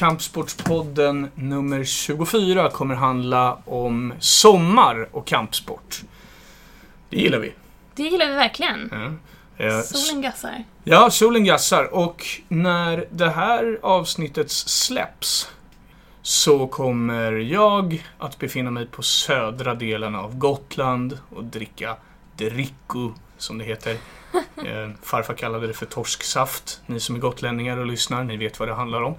Kampsportspodden nummer 24 kommer handla om sommar och kampsport. Det gillar vi. Det gillar vi verkligen. Eh, Solen gassar. Ja, solen gassar och när det här avsnittet släpps så kommer jag att befinna mig på södra delen av Gotland och dricka Dricko, som det heter. Eh, farfar kallade det för torsksaft. Ni som är gotlänningar och lyssnar, ni vet vad det handlar om.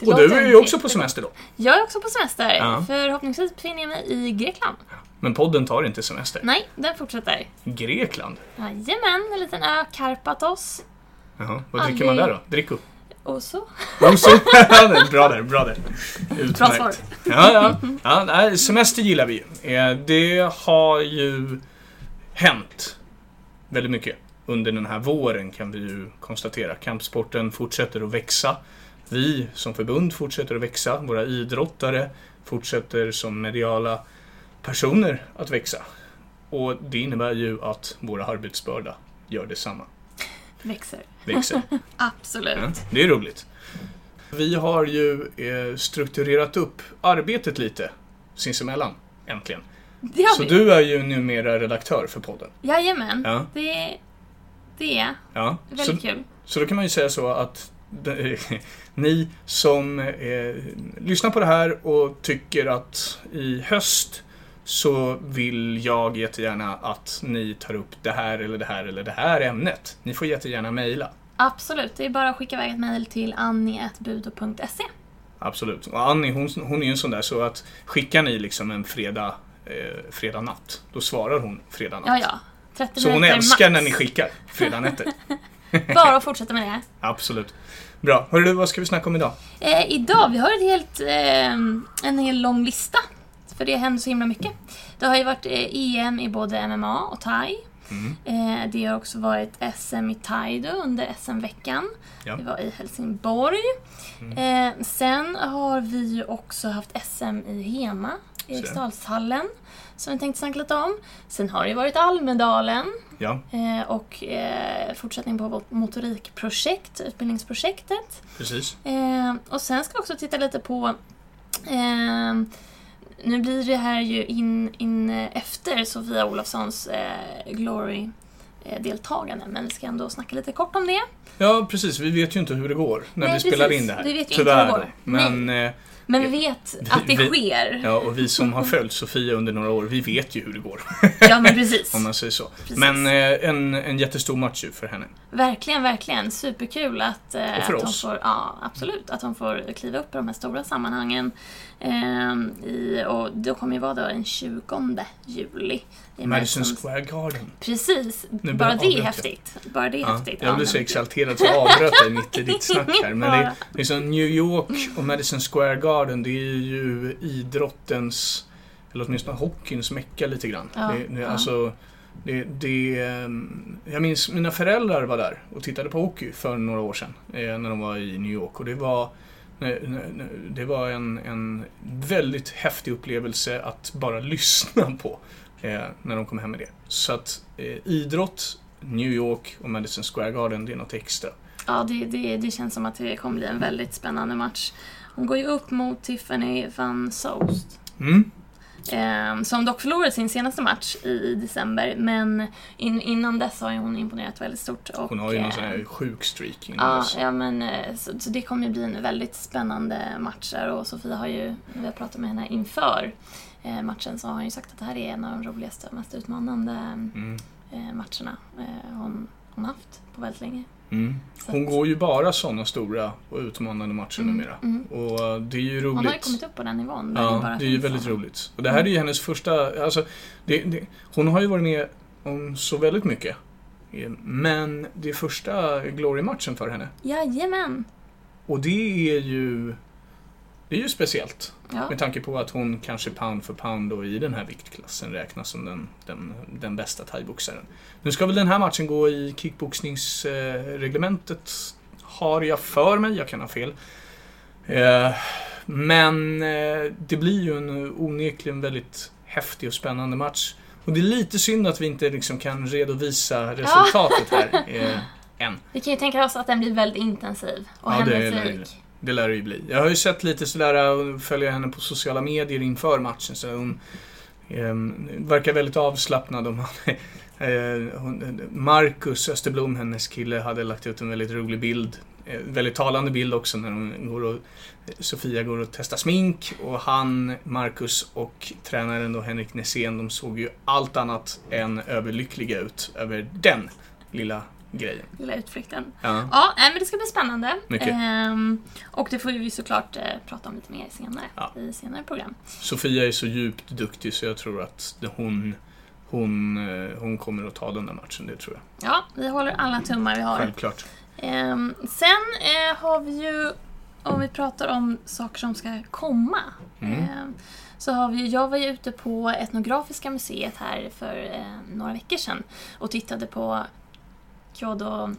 Det och du är ju också på semester då. Jag är också på semester. Ja. Förhoppningsvis befinner jag mig i Grekland. Men podden tar inte semester. Nej, den fortsätter. Grekland? Jajamän, en liten ö, Karpatos. Jaha, vad dricker man där då? Dricko? Och så. Oso? bra där, bra där. Bra svar. Ja, ja. ja semester gillar vi ju. Eh, Det har ju hänt väldigt mycket under den här våren kan vi ju konstatera. Kampsporten fortsätter att växa. Vi som förbund fortsätter att växa. Våra idrottare fortsätter som mediala personer att växa. Och det innebär ju att våra arbetsbörda gör detsamma. Växer. Växer. Absolut. Ja, det är roligt. Vi har ju eh, strukturerat upp arbetet lite sinsemellan, äntligen. Så vi. du är ju numera redaktör för podden. Jajamän. Ja. Det, det är Ja. Så, väldigt kul. så då kan man ju säga så att ni som eh, lyssnar på det här och tycker att i höst så vill jag jättegärna att ni tar upp det här eller det här eller det här ämnet. Ni får jättegärna mejla. Absolut. Det är bara att skicka iväg ett mejl till annie.budo.se. Absolut. Och Annie hon, hon är ju en sån där så att skickar ni liksom en fredag, eh, fredag natt, då svarar hon fredag natt. Ja, ja. 30 Så hon älskar max. när ni skickar fredag nätter. Bara att fortsätta med det. Absolut. Bra. Hörru du, vad ska vi snacka om idag? Eh, idag, vi har ett helt, eh, en hel lång lista. För det händer så himla mycket. Det har ju varit eh, EM i både MMA och thai. Mm. Eh, det har också varit SM i Taido under SM-veckan. Ja. Det var i Helsingborg. Mm. Eh, sen har vi ju också haft SM i Hema, Eriksdalshallen. Som vi tänkte snacka lite om. Sen har det ju varit Almedalen. Ja, Eh, och eh, fortsättning på vårt motorikprojekt, utbildningsprojektet. precis. Eh, och sen ska jag också titta lite på nu blir det här ju in, in efter Sofia Olofssons Glory deltagande men vi ska ändå snacka lite kort om det. Ja, precis. Vi vet ju inte hur det går när Nej, vi spelar precis. in det här. Vi vet ju inte Tyvärr. hur det går. Men, eh, Men vi vet att det vi- sker. ja, och vi som har följt Sofia under några år, vi vet ju hur det går. Ja men precis. Om man säger så. Precis. Men eh, en, en jättestor match ju för henne. Verkligen, verkligen. Superkul att, eh, Och för att hon får, ja, absolut, att hon får kliva upp i de här stora sammanhangen. Ehm, i, och det kommer ju vara då den 20 juli. I Madison Square Garden. Precis, Nu bara avbröt det är häftigt. Bara det är Ja, häftigt. jag blev så exalterad så jag avbröt dig mitt i ditt snack här. Men det är Bara. liksom New York och Madison Square Garden, det är ju idrottens, eller åtminstone hockeyns mecka lite grann. Ja, det, det, ja. alltså, det, det, ehm, jag minns mina föräldrar var där och tittade på hockey för några år sedan. eh, När de var i New York. Och det var, det var en, en väldigt häftig upplevelse att bara lyssna på eh, när de kom hem med det. Så att eh, idrott, New York och Madison Square Garden, det är något extra. Ja, det, det, det känns som att det kommer bli en väldigt spännande match. Hon går ju upp mot Tiffany van Soest. Mm. Eh, som dock förlorade sin senaste match i, december, men in, innan dess har hon imponerat väldigt stort. Och, Hon har ju någon eh, sån här sjuk streak innan Ja, dess. ja men eh, så, så det kommer ju bli en väldigt spännande match där och Sofia har ju, när vi har pratat med henne inför eh, matchen så har hon ju sagt att det här är en av de roligaste och mest utmanande Mm. eh, matcherna eh, hon, hon haft på väldigt länge. Mm. Så Hon går ju bara sådana stora och utmanande matcher Mm, numera. mm. Och eh, det är ju roligt. Hon har ju kommit upp på den nivån. Ja, bara det är ju väldigt såna. roligt. Och det här är ju hennes första, alltså, det, det, hon har ju varit med om så väldigt mycket. Men det är första Glory-matchen för henne. Jajamän! Och det är ju, det är ju speciellt. Ja. Med tanke på att hon kanske pound för pound och i den här viktklassen räknas som den, den, den bästa thaiboxaren. Nu ska väl den här matchen gå i kickboxningsreglementet, har jag för mig. Jag kan ha fel. Eh, Men eh, det blir ju en onekligen väldigt häftig och spännande match. Och det är lite synd att vi inte liksom kan redovisa resultatet här eh, än. Vi kan ju tänka oss att den blir väldigt intensiv och Ja, händelserik. Det lär det ju bli. Jag har ju sett lite sådär, eh, följer henne på sociala medier inför matchen. Så hon eh, verkar väldigt avslappnad. Om han, eh, hon, Marcus Österblom, hennes kille, hade lagt ut en väldigt rolig bild. Eh, väldigt talande bild också när hon går och, Sofia går och testar smink och han, Marcus och tränaren då Henrik Nässén, de såg ju allt annat än överlyckliga ut över den lilla grejen. Lilla utflykten. Ja. Ja, nej, men det ska bli spännande. Ehm, och det får vi såklart eh, prata om lite mer senare Ja. i senare program. Sofia är så djupt duktig så jag tror att hon, hon, eh, hon kommer att ta den där matchen, det tror jag. Ja, vi håller alla tummar vi har. Självklart. Ehm, sen eh, har vi ju, om vi pratar om saker som ska komma. Mm. ehm, så har vi, jag var ju ute på Etnografiska museet här för eh, några veckor sedan och tittade på Kyodo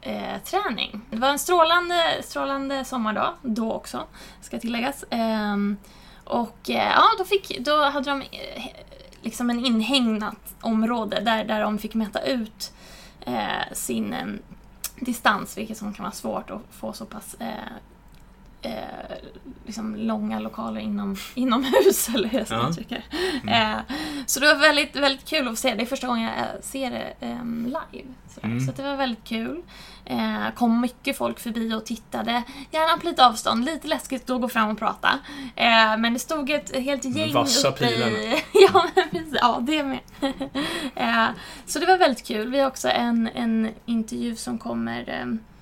eh, träning. Det var en strålande, strålande sommardag då också, ska tilläggas. Ehm, och eh, ja, då, fick, då hade de eh, liksom en inhägnat område där, där de fick mäta ut eh, sin eh, distans, vilket som kan vara svårt att få så pass eh, eh, eh, liksom långa lokaler inom, inomhus, eller hur jag ska uttrycka det. Eh, så det var väldigt, väldigt kul att se. Det är första gången jag eh, ser det ehm, live. Mm. Så det var väldigt kul. Eh, kom mycket folk förbi och tittade. Gärna på lite avstånd, lite läskigt att gå fram och prata. Eh, men det stod ett helt gäng Vassa uppe pilarna. i... ja, men precis. Ja, det med. eh, så det var väldigt kul. Vi har också en, en intervju som kommer ehm, eh,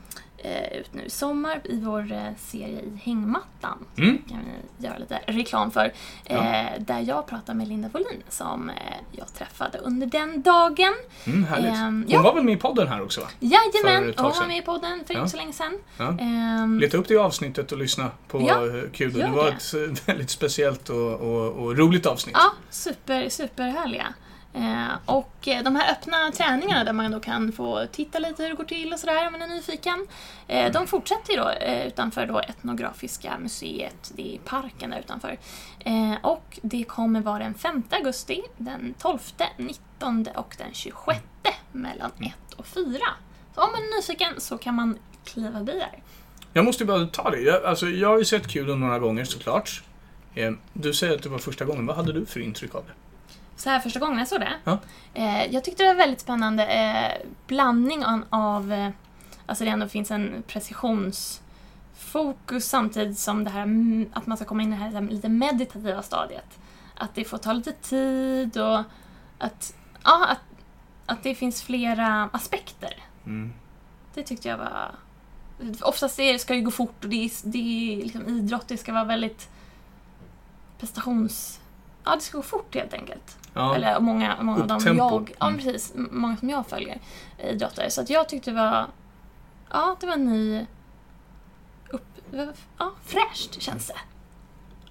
ut nu i sommar i vår eh, serie i hängmattan. Mm. kan vi göra lite reklam för. Ja. Eh, där jag pratar med Linda Wåhlin som eh, jag träffade under den dagen. Mm, härligt. Ehm, Hon ja. var väl med i podden här också va? Jajamän, hon var med i podden för Ja. inte så länge sedan. Ja. Ehm, Leta upp det avsnittet och lyssna på Ja, Kudo. Det var det. ett eh, väldigt speciellt och, och, och roligt avsnitt. Ja, super, superhärliga. Eh, och eh, de här öppna träningarna där man då kan få titta lite hur det går till och sådär om man är nyfiken. Eh, de fortsätter ju då utanför då Etnografiska museet, det är parken där utanför. Och det kommer vara den 5 augusti, den 12, 19 och den 26 mellan 1 och 4. Så om man är nyfiken så kan man kliva förbi där. Jag måste bara ta det. Jag, alltså, jag har ju sett Kudo några gånger såklart. Du säger att det var första gången. Vad hade du för intryck av det? Så här första gången jag såg det. Ja. Eh, jag tyckte det var väldigt spännande eh, blandning av, eh, alltså det ändå finns en precisionsfokus samtidigt som det här mm, att man ska komma in i det här, här lite meditativa stadiet. Att det får ta lite tid och att, ja, att, att det finns flera aspekter. Mm. Det tyckte jag var... Oftast är, ska det gå fort och det är, det är liksom idrott, det ska vara väldigt prestations... Ja, det ska gå fort helt enkelt. Ja. Eller många, många av dem jag, ja, Mm. precis, många som jag följer eh, idrottare. Så att jag tyckte det var, ja det var en ny, upp, ja fräscht känns det.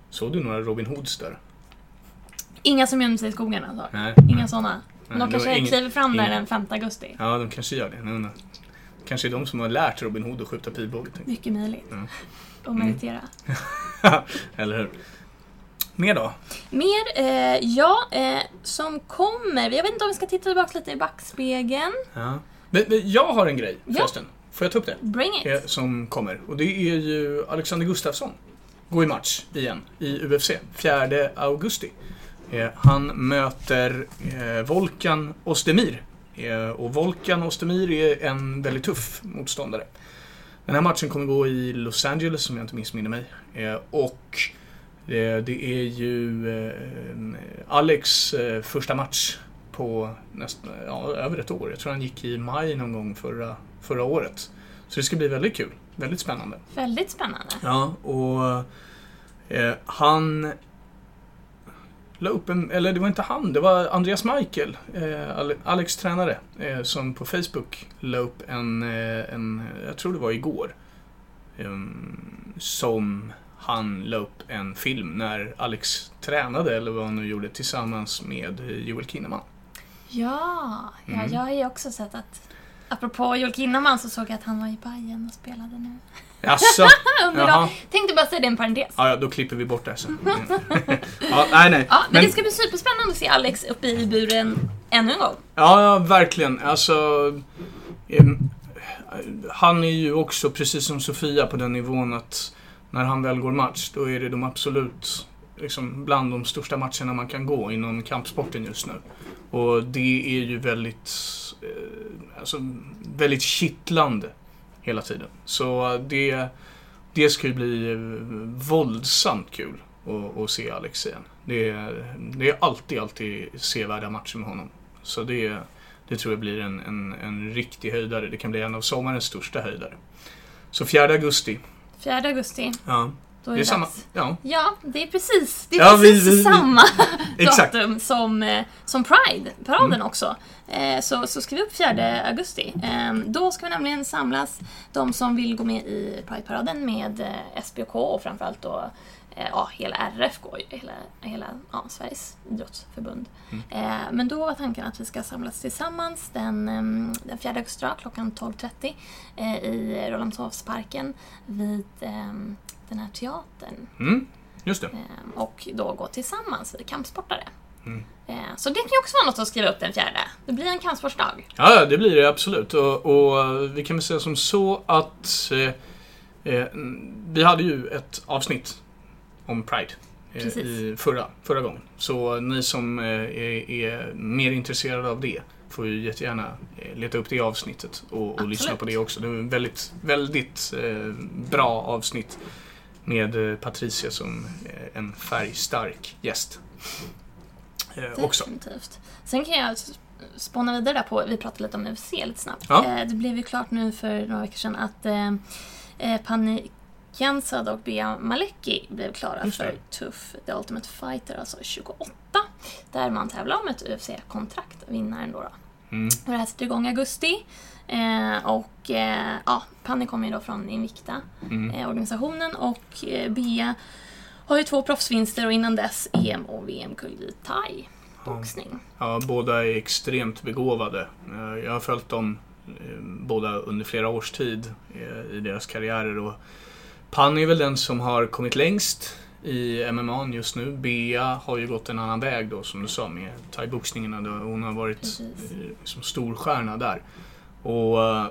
Såg du några Robin Hoods där? Inga som gömde sig i skogen alltså. Nej. Inga sådana. Men Nej, de kanske ingen- kliver fram där den 5 augusti. Ja, de kanske gör det. Undrar. Kanske är de som har lärt Robin Hood att skjuta pilbåge. Mycket möjligt. Mm. Och meditera. jag. Eller hur? Mer då? Mer, eh, ja, eh, som kommer. Jag vet inte om vi ska titta tillbaka lite i backspegeln. Ja. Men, men jag har en grej Ja. förresten. Får jag ta upp det? Bring it! Eh, Som kommer. Och det är ju Alexander Gustafsson. Går i match igen i UFC. 4 augusti. Eh, Han möter eh, Volkan Ostemir. Eh, Och Volkan Ostemir är en väldigt tuff motståndare. Den här matchen kommer gå i Los Angeles om jag inte missminner mig. Och det är ju eh, Alex eh, första match på nästan, ja, över ett år. Jag tror han gick i maj någon gång förra, förra året. Så det ska bli väldigt kul. Väldigt spännande. Väldigt spännande. Ja, och eh, han la upp en, eller det var inte han, det var Andreas Michael, eh, Ale- Alex tränare, eh, som på Facebook la upp en, eh, en jag tror det var igår, ehm, som han la upp en film när Alex tränade, eller vad han nu gjorde, tillsammans med Joel Kinnaman. Ja, ja Mm. jag har ju också sett att Apropå Joel Kinnaman så såg jag att han var i Bayern och spelade nu. Jaså? Tänkte bara säga det en parentes. Ja, ja, då klipper vi bort det sen. ja, nej, nej. Ja, men, det ska bli superspännande att se Alex uppe i buren ännu en gång. Ja, ja, verkligen. Alltså... ehm, han är ju också, precis som Sofia, på den nivån att när han väl går match, då är det de absolut liksom, bland de största matcherna man kan gå inom kampsporten just nu. Och det är ju väldigt, eh, alltså, väldigt kittlande hela tiden. Så det, det ska ju bli eh, våldsamt kul att, att se Alex igen. Det är, det är alltid, alltid sevärda matcher med honom. Så det, det tror jag blir en, en, en riktig höjdare. Det kan bli en av sommarens största höjdare. Så 4 augusti. 4 augusti. Ja. Då är Det det, är samma, ja, Ja, det är precis, det är Ja, vi- precis vi- vi- samma exakt. datum som, eh, som Pride-paraden Mm. också. Eh, så, så skriv upp 4 augusti. Eh, då ska vi nämligen samlas, de som vill gå med i Pride-paraden med eh, SBK och framförallt då ja, hela RF går ju, hela, hela ja, Sveriges idrottsförbund. Mm. Eh, men då var tanken att vi ska samlas tillsammans den, eh, den 4 augusti klockan 12.30 eh, i Rålambshovsparken vid eh, den här teatern. Mm, just det. Eh, och då gå tillsammans, vi kampsportare. Mm. Eh, Så det kan ju också vara något att skriva upp den fjärde. Det blir en kampsportsdag. Ja, det blir det absolut. Och, och vi kan väl säga som så att eh, eh, vi hade ju ett avsnitt om Pride eh, Precis. i förra, förra gången. Så ni som eh, är, är mer intresserade av det får ju jättegärna eh, leta upp det avsnittet och, och lyssna på det också. Det är ett väldigt, väldigt bra avsnitt med Patricia som en färgstark gäst. Eh, också. Definitivt. Sen kan jag spåna vidare där på, vi pratade lite om UFC lite snabbt. Ja. Eh, Det blev ju klart nu för några veckor sedan att eh, eh, Kiansad och Bea Malecki blev klara för Tuff The Ultimate Fighter, alltså 28. Där man tävlar om ett UFC-kontrakt, vinnaren då. då. Mm. Och det här sätter igång i augusti. Eh, och eh, ja, Panny kommer ju då från Invicta, Mm. eh. Och eh, Bea har ju två proffsvinster och innan dess EM och VM-guld i thai boxning. Ja, båda är extremt begåvade. Eh, Jag har följt dem eh, båda under flera års tid eh, i deras karriärer. Och Pan är väl den som har kommit längst i MMA just nu. Bea har ju gått en annan väg då, som du sa, med thaiboxningen. Hon har varit Precis. eh, som storstjärna där. Och eh,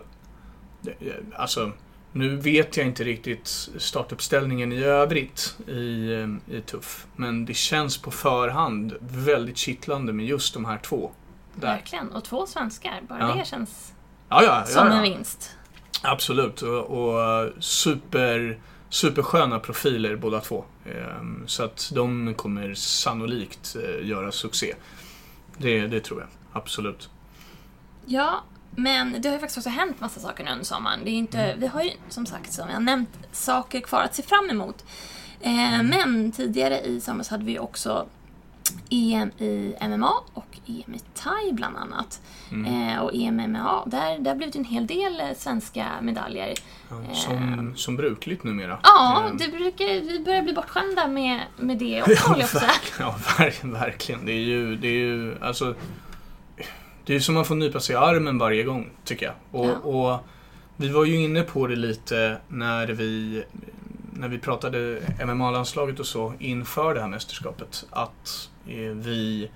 det- alltså, nu vet jag inte riktigt startuppställningen i övrigt i, eh, i Tuff. Men det känns på förhand väldigt kittlande med just de här två. Där. Verkligen. Och två svenskar, bara Ja. det känns Ja, ja, som en vinst. Absolut. Och, och eh, super, supersköna profiler båda två. Ehm, Så att de kommer sannolikt eh, göra succé. Det, det tror jag. Absolut. Ja, men det har ju faktiskt också hänt massa saker nu under sommaren. Det är inte, Mm. Vi har ju som sagt, som jag nämnt, saker kvar att se fram emot. Eh, Mm. Men tidigare i somras hade vi också EM i MMA och EM i thai bland annat. Mm. Eh, och EM i MMA, där, där blev det en hel del eh, svenska medaljer. Ja, Som, som brukligt numera. Ja, Ehm, det brukar, vi börjar bli bortskämda med, med det också, håller jag. Ja, ver- verkligen. Det är ju, det är ju, alltså... Det är som man får nypa sig i armen varje gång, tycker jag. Och, Ja. och vi var ju inne på det lite när vi, när vi pratade MMA-landslaget och så inför det här mästerskapet. Att eh, vi,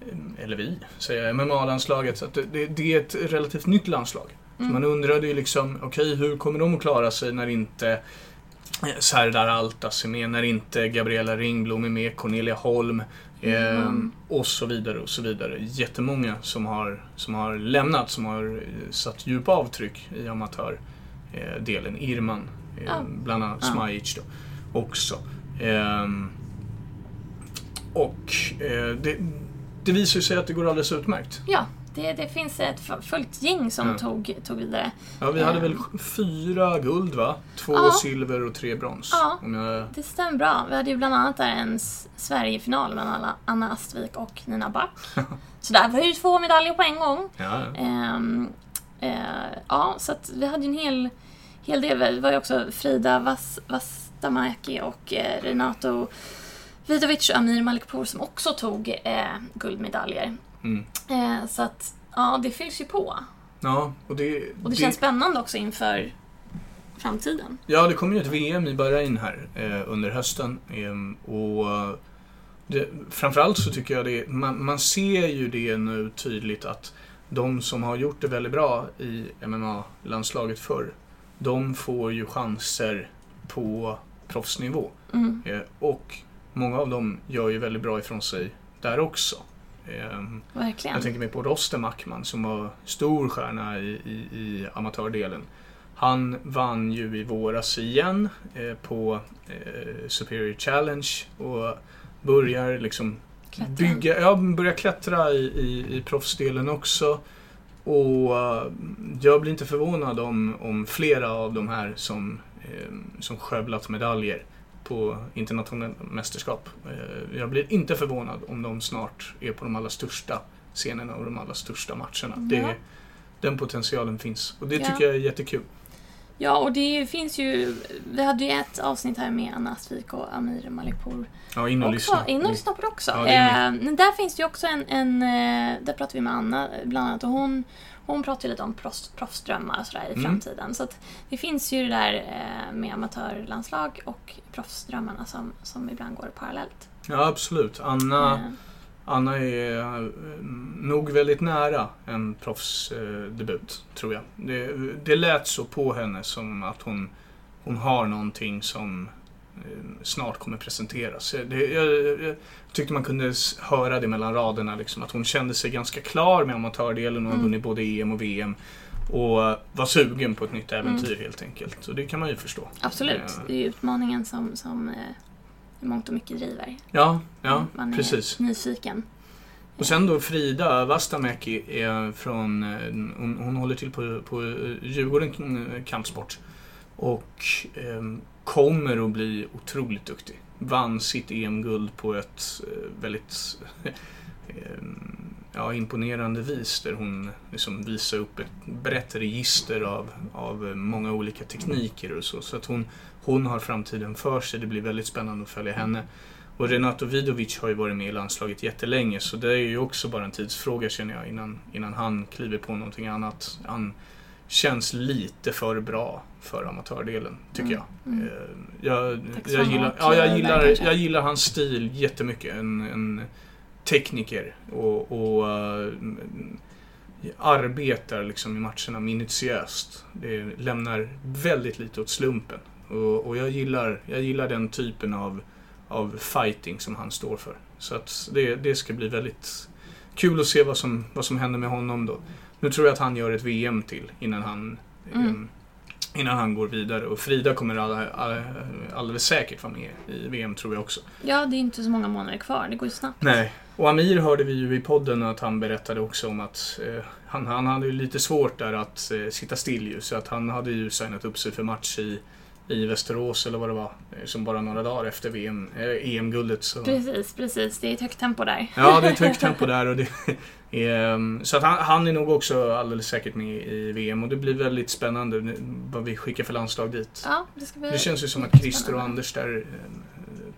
eh, eller vi, säger MMA-landslaget, att det, det, är ett relativt nytt landslag. Så Mm. man undrade ju liksom, okej hur kommer de att klara sig när inte eh, Serdar Altas är med, när inte Gabriella Ringblom är med, Cornelia Holm eh, Mm. och så vidare och så vidare. Jättemånga som har, som har lämnat, som har eh, satt djupa avtryck i amatördelen. Irman, eh, Ja. bland annat Ja. Smajic då, också. Ehm, och eh, det, det visar ju sig att det går alldeles utmärkt. Ja, det, det finns ett fu- fullt gäng som Ja. tog, tog vidare. Ja, vi hade väl Ehm. fyra guld va? Två Ja. silver och tre brons. Ja. Om jag... Det stämmer bra. Vi hade ju bland annat där en Sverigefinal mellan alla- Anna Astvik och Nina Back. Så där var det ju två medaljer på en gång. Ja, ja. Ehm, eh, ja, så att vi hade ju en hel, hel del. Det var ju också Frida Vas, Vastamaki och eh, Renato Vidovic och Amir Malikpour som också tog eh, guldmedaljer. Mm. Eh, så att, ja, det fylls ju på. ja och det, Och det, känns spännande också inför framtiden. Ja, det kommer ju ett VM i Bahrain här eh, under hösten. Ehm, och det, framförallt så tycker jag det, man, man ser ju det nu tydligt att de som har gjort det väldigt bra i MMA-landslaget förr, de får ju chanser på proffsnivå. Mm. Eh, och många av dem gör ju väldigt bra ifrån sig där också. Ehm, Verkligen. jag tänker mig på Roster Ackman som var stor stjärna i, i, i amatördelen. Han vann ju i våras igen eh, på eh, Superior Challenge och börjar liksom Klättra. bygga, ja, börjar klättra i, i, i proffsdelen också. Och eh, jag blir inte förvånad om, om flera av de här som, eh, som skövlat medaljer på internationella mästerskap. Eh, jag blir inte förvånad om de snart är på de allra största scenerna och de allra största matcherna. Det, Ja. Den potentialen finns och det Ja. tycker jag är jättekul. Ja, och det finns ju... Vi hade ju ett avsnitt här med Anna Astvik och Amir Malikpour. Ja, in och lyssna. in och lyssna på det också. Ja, det eh, men där finns det ju också en... en eh, där pratar vi med Anna bland annat och hon, hon pratar ju lite om proffs, proffsdrömmar och sådär i Mm. framtiden. Så att det finns ju det där eh, med amatörlandslag och proffsdrömmarna som, som ibland går parallellt. Ja, absolut. Anna, Eh, Anna är eh, nog väldigt nära en proffsdebut, tror jag. Det, det lät så på henne som att hon, hon har någonting som eh, snart kommer presenteras. Det, jag, jag tyckte man kunde höra det mellan raderna, liksom, att hon kände sig ganska klar med amatördelen och har Mm. vunnit både EM och VM. Och var sugen på ett nytt äventyr helt enkelt. Och det kan man ju förstå. absolut, Eh. det är ju utmaningen som, som eh, i mångt och mycket driver. Ja, ja Man är precis. nyfiken. Och sen då Frida Vastamäki är från, eh, hon, hon håller till på, på eh, Djurgården eh, kampsport. Och eh, kommer att bli otroligt duktig. Vann sitt EM-guld på ett väldigt eh, ja, imponerande vis där hon liksom visar upp ett brett register av, av många olika tekniker och så. Så att hon, hon har framtiden för sig. Det blir väldigt spännande att följa henne. Och Renato Vidovic har ju varit med i landslaget jättelänge så det är ju också bara en tidsfråga känner jag innan, innan han kliver på någonting annat. Han känns lite för bra för amatördelen, tycker Mm, jag. mm. Eh, Jag, gillar, ja, jag, gillar, kanske. jag gillar hans stil jättemycket. En, en tekniker och, och eh, arbetar liksom i matcherna minutiöst. Det lämnar väldigt lite åt slumpen. Och, och jag, gillar, jag gillar den typen av, av fighting som han står för. Så att det, det ska bli väldigt kul att se vad som, vad som händer med honom då. Nu tror jag att han gör ett VM till innan han, Mm. em, innan han går vidare. Och Frida kommer all, all, alldeles säkert vara med i VM tror jag också. Ja, det är inte så många månader kvar. Det går ju snabbt. Nej. Och Amir hörde vi ju i podden att han berättade också om att eh, han, han hade ju lite svårt där att eh, sitta still ju. Så att han hade ju signat upp sig för match i, i Västerås eller vad det var. Eh, som bara några dagar efter VM, eh, EM-guldet. Så. Precis, precis. Det är ett högt tempo där. Ja, det är ett högt tempo där. Och det, ehm, så att han, han är nog också alldeles säkert med i VM och det blir väldigt spännande vad vi skickar för landslag dit. Ja, det ska bli Det känns ju som att Christer och. Anders där, eh,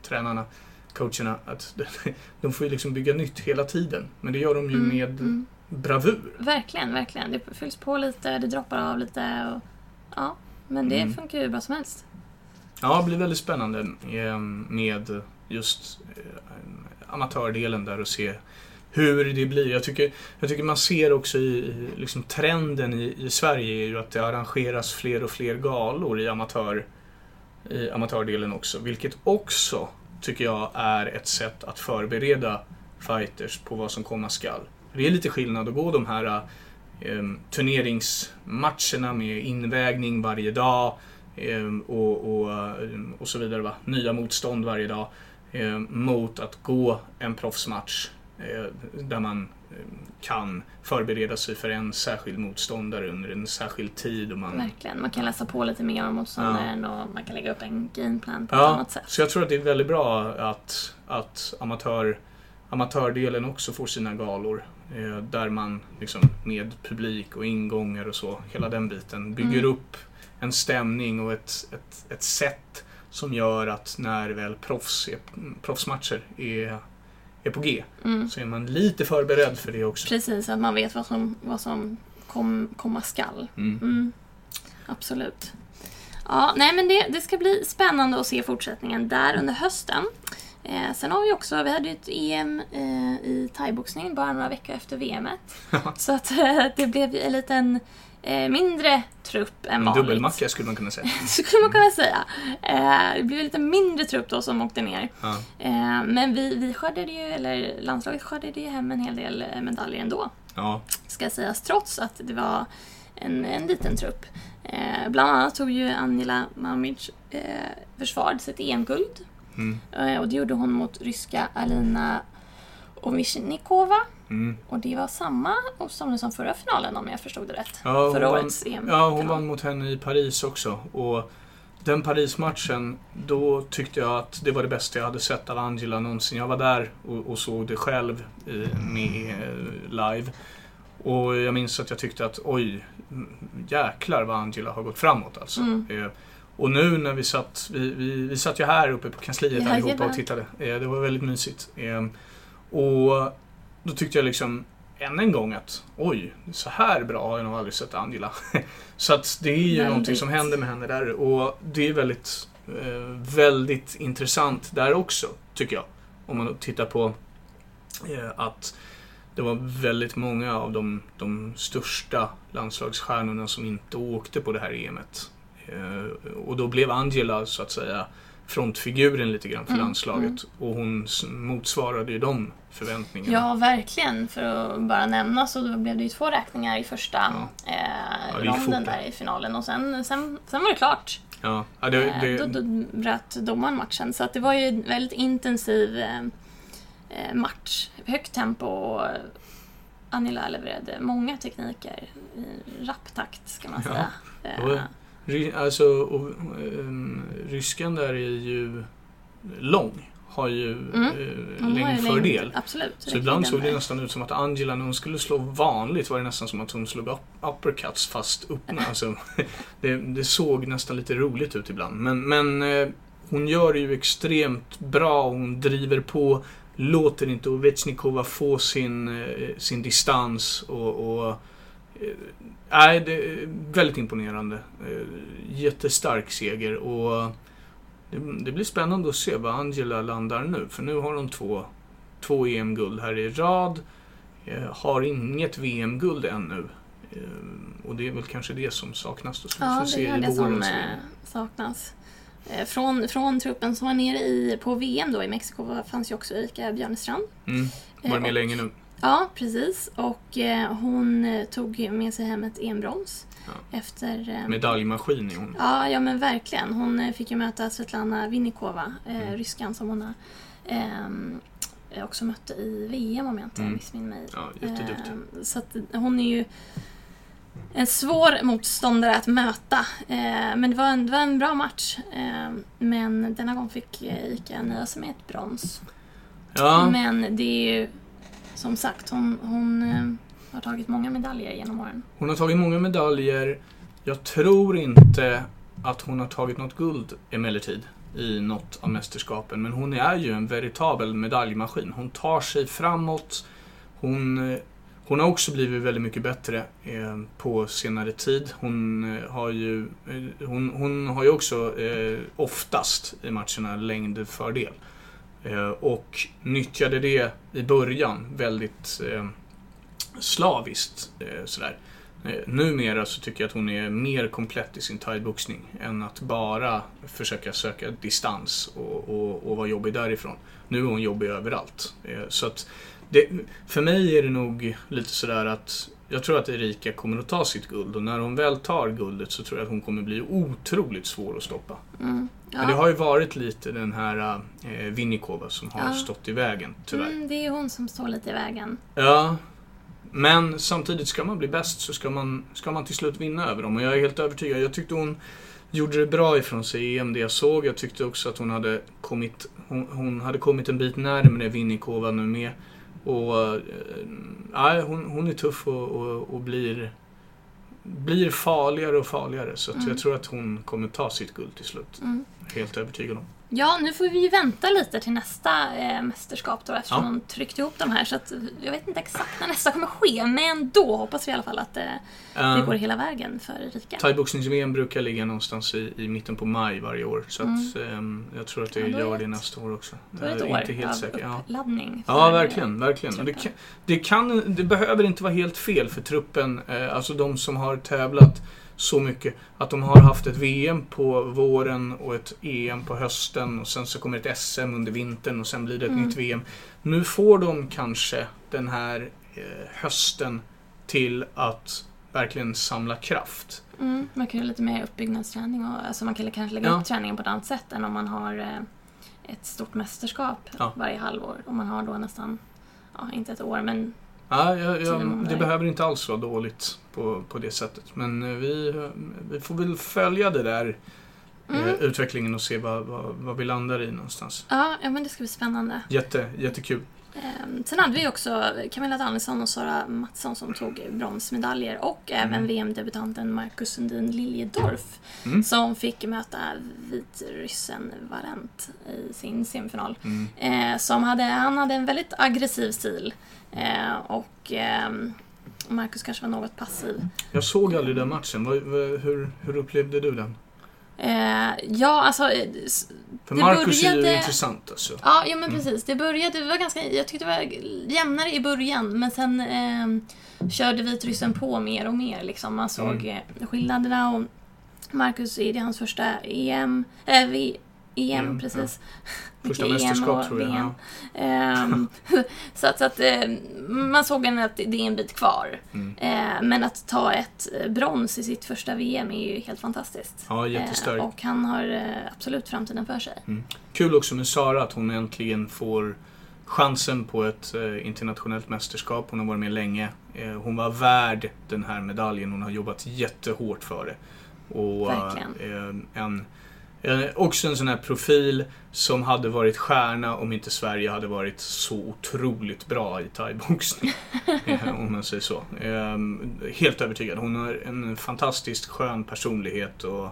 tränarna, coacherna, att de får ju liksom bygga nytt hela tiden. Men det gör de ju Mm, med mm. bravur. Verkligen, verkligen. Det fylls på lite, det droppar av lite. Och, ja, men det Mm. funkar ju bra som helst. Ja, det blir väldigt spännande eh, med just eh, amatördelen där och se hur det blir. Jag tycker, jag tycker man ser också i, liksom trenden i, i Sverige är ju att det arrangeras fler och fler galor i, amatör, i amatördelen också. Vilket också tycker jag är ett sätt att förbereda fighters på vad som komma skall. Det är lite skillnad att gå de här turneringsmatcherna med invägning varje dag eh, och, och, eh, och så vidare. Va? Nya motstånd varje dag. Mot att gå en proffsmatch eh, där man kan förbereda sig för en särskild motståndare under en särskild tid. Och man, Verkligen. Man kan läsa på lite mer om motståndaren och man kan lägga upp en gameplan på ett Ja, annat sätt. så jag tror att det är väldigt bra att, att amatör, amatördelen också får sina galor. Eh, där man liksom med publik och ingångar och så, hela den biten, bygger Mm. upp en stämning och ett, ett, ett sätt som gör att när väl proffs är, proffsmatcher är, är på G Mm. så är man lite förberedd för det också. Precis, att man vet vad som, vad som kom, komma skall. Mm. Mm. Absolut. Ja, nej men det, det ska bli spännande att se fortsättningen där under hösten. Eh, sen har vi också, vi hade ju ett EM eh, i thaiboxning bara några veckor efter VMet. så att eh, det blev ju en liten eh, mindre trupp än En vanligt. dubbelmacka skulle man kunna säga. Så skulle man kunna säga. Eh, det blev en lite mindre trupp då som åkte ner. Ja. Eh, men vi, vi skördade ju, eller landslaget skördade ju hem en hel del medaljer ändå. Ja. Ska sägas, trots att det var en, en liten trupp. Bland annat tog ju Angela Mamic eh, försvarade sitt EM-guld. Mm. Eh, och det gjorde hon mot ryska Alina Ovishnikova. Mm. Och det var samma som som förra finalen om jag förstod det rätt. Ja, förra årets EM. Ja, hon vann mot henne i Paris också. Och den Paris-matchen, då tyckte jag att det var det bästa jag hade sett av Angela någonsin. Jag var där och, och såg det själv eh, med eh, live. Och jag minns att jag tyckte att oj, jäklar vad Angela har gått framåt alltså. Mm. Och nu när vi satt, vi, vi, vi satt ju här uppe på kansliet Ja, allihopa och tittade. Eh, det var väldigt mysigt. Eh, och då tyckte jag liksom än en gång att oj, så här bra har jag nog aldrig sett Angela. så att det är ju Väldigt. någonting som händer med henne där och det är väldigt, eh, väldigt intressant där också, tycker jag. Om man tittar på eh, att det var väldigt många av de, de största landslagsstjärnorna som inte åkte på det här EMet. Eh, och då blev Angela, så att säga, frontfiguren lite grann för Mm, landslaget. Och hon motsvarade ju de förväntningarna. Ja, verkligen. För att bara nämna så då blev det ju två räkningar i första Ja. eh, Ja, ronden där i finalen och sen, sen, sen var det klart. Ja, ja, det, Eh, det, Då, då bröt domaren matchen. Så att det var ju en väldigt intensiv eh, eh, match. Högt tempo och Anila levererade många tekniker i rapp takt ska man Ja, säga. Ry, alltså, och, ehm, ryskan där är ju lång. Har ju Mm. eh, längdfördel. längd- Absolut. Så ibland såg det nästan ut som att Angela, när hon skulle slå vanligt, var det nästan som att hon slog up, uppercuts fast öppna. Alltså, det, det såg nästan lite roligt ut ibland. Men, men eh, hon gör det ju extremt bra. Hon driver på, låter inte Ovechnikova få sin, eh, sin distans. och, och Nej, det är väldigt imponerande. Eh, Jättestark seger och det, blir spännande att se var Angela landar nu. För nu har hon två, två EM-guld här i rad. Eh, har inget VM-guld ännu. Eh, och det är väl kanske det som saknas. Då. Vi Ja, det är det som eh, saknas. Eh, Från, från truppen som var nere i, på VM då i Mexiko fanns ju också Erika Björnestrand. Mm. Var Eh, med och- länge nu. Ja, precis. Och eh, hon eh, tog med sig hem ett EM-brons. Ja. Efter... Eh, Medaljmaskin är hon. Ja, ja men verkligen. Hon eh, fick ju möta Svetlana Vinnikova, eh, Mm. ryskan som hon har, eh, också mötte i VM om jag inte Mm. missminner mig. Ja, jätteduktig. Så att hon är ju en svår motståndare att möta. Men det var, en, det var en bra match. Men denna gång fick eh, Ica nöja sig med ett brons. Ja, Men det är ju som sagt, hon, hon eh, har tagit många medaljer genom åren. hon har tagit många medaljer. Jag tror inte att hon har tagit något guld emellertid i något av mästerskapen. Men hon är ju en veritabel medaljmaskin. Hon tar sig framåt. Hon, eh, hon har också blivit väldigt mycket bättre eh, på senare tid. Hon eh, har ju, eh, hon, hon har ju också eh, oftast i matcherna längdfördel. Eh, Eh, och nyttjade det i början väldigt eh, slaviskt. Eh, sådär. Eh, numera så tycker jag att hon är mer komplett i sin thaiboxning än att bara försöka söka distans och, och, och vara jobbig därifrån. Nu är hon jobbig överallt. Eh, så att det, för mig är det nog lite sådär att jag tror att Erika kommer att ta sitt guld och när hon väl tar guldet så tror jag att hon kommer bli otroligt svår att stoppa. Mm. Ja. Men det har ju varit lite den här eh, Vinnikova som har Ja. stått i vägen, tyvärr. Mm, det är hon som står lite i vägen. Ja, men samtidigt ska man bli bäst så ska man, ska man till slut vinna över dem. Och jag är helt övertygad. Jag tyckte hon gjorde det bra ifrån sig i EM, det jag såg. Jag tyckte också att hon hade kommit, hon, hon hade kommit en bit närmare Vinnikova nu med. Och eh, hon, hon är tuff och, och, och blir, blir farligare och farligare. Så Mm. jag tror att hon kommer ta sitt guld till slut. Mm. Helt övertygad om. Ja, nu får vi vänta lite till nästa eh, mästerskap då eftersom Ja. de tryckte ihop de här. Så att, jag vet inte exakt när nästa kommer ske, men då hoppas vi i alla fall att eh, det Eh, går hela vägen för Erika. Thaiboxnings-VM brukar ligga någonstans i, i mitten på maj varje år. Så att, ehm, jag tror att det Mm. Ja, gör det nästa år också. Då är det ett år inte helt av säker. Ja. uppladdning. Ja, för, verkligen. verkligen. Det, kan, det, kan, det behöver inte vara helt fel för truppen, eh, alltså de som har tävlat så mycket, att de har haft ett VM på våren och ett EM på hösten och sen så kommer ett SM under vintern och sen blir det ett Mm. nytt VM. Nu får de kanske den här eh, hösten till att verkligen samla kraft. Mm, man kan ju lite mer uppbyggnadsträning och alltså man kan kanske lägga Ja. upp träningen på ett annat sätt än om man har eh, ett stort mästerskap Ja. varje halvår. Och man har då nästan, ja inte ett år men Ja, jag, jag, det behöver inte alls vara dåligt på, på det sättet. Men eh, vi, vi får väl följa det där eh, mm. utvecklingen och se vad, vad, vad vi landar i någonstans. ja, ja, men det ska bli spännande. Jätte, jättekul. Ehm, Sen hade vi också Camilla Danielsson och Sara Mattsson som tog bronsmedaljer och även VM-debutanten Marcus Sundin Liljedorf Mm. som fick möta vitryssen Valent i sin semifinal. Mm. Eh, som hade, han hade en väldigt aggressiv stil eh, och ehm, Marcus kanske var något passiv. Jag såg aldrig den matchen. Hur, hur upplevde du den? Eh, ja, alltså... eh, För Marcus är ju började- intressant alltså. Ja, ja men Mm. precis. Det började, det var ganska, jag tyckte det var jämnare i början men sen eh, körde vitryssen på mer och mer. Liksom. Man såg Mm. eh, skillnaderna och Marcus är det hans första EM, äh, v, EM EM, precis. Första Mycket EM mästerskap tror jag. VM. Ja. Ehm, så att, så att eh, man såg ändå att det är en bit kvar. Mm. Eh, men att ta ett eh, brons i sitt första VM är ju helt fantastiskt. ja, jättestark. Och han har absolut framtiden för sig. Kul också med Sara att hon äntligen får chansen på ett internationellt mästerskap. Hon har varit med länge. Hon var värd den här medaljen. Hon har jobbat jättehårt för det. Och, Verkligen. en, också en sån här profil som hade varit stjärna om inte Sverige hade varit så otroligt bra i thaiboxning. eh, om man säger så. Eh, helt övertygad. Hon har en fantastiskt skön personlighet och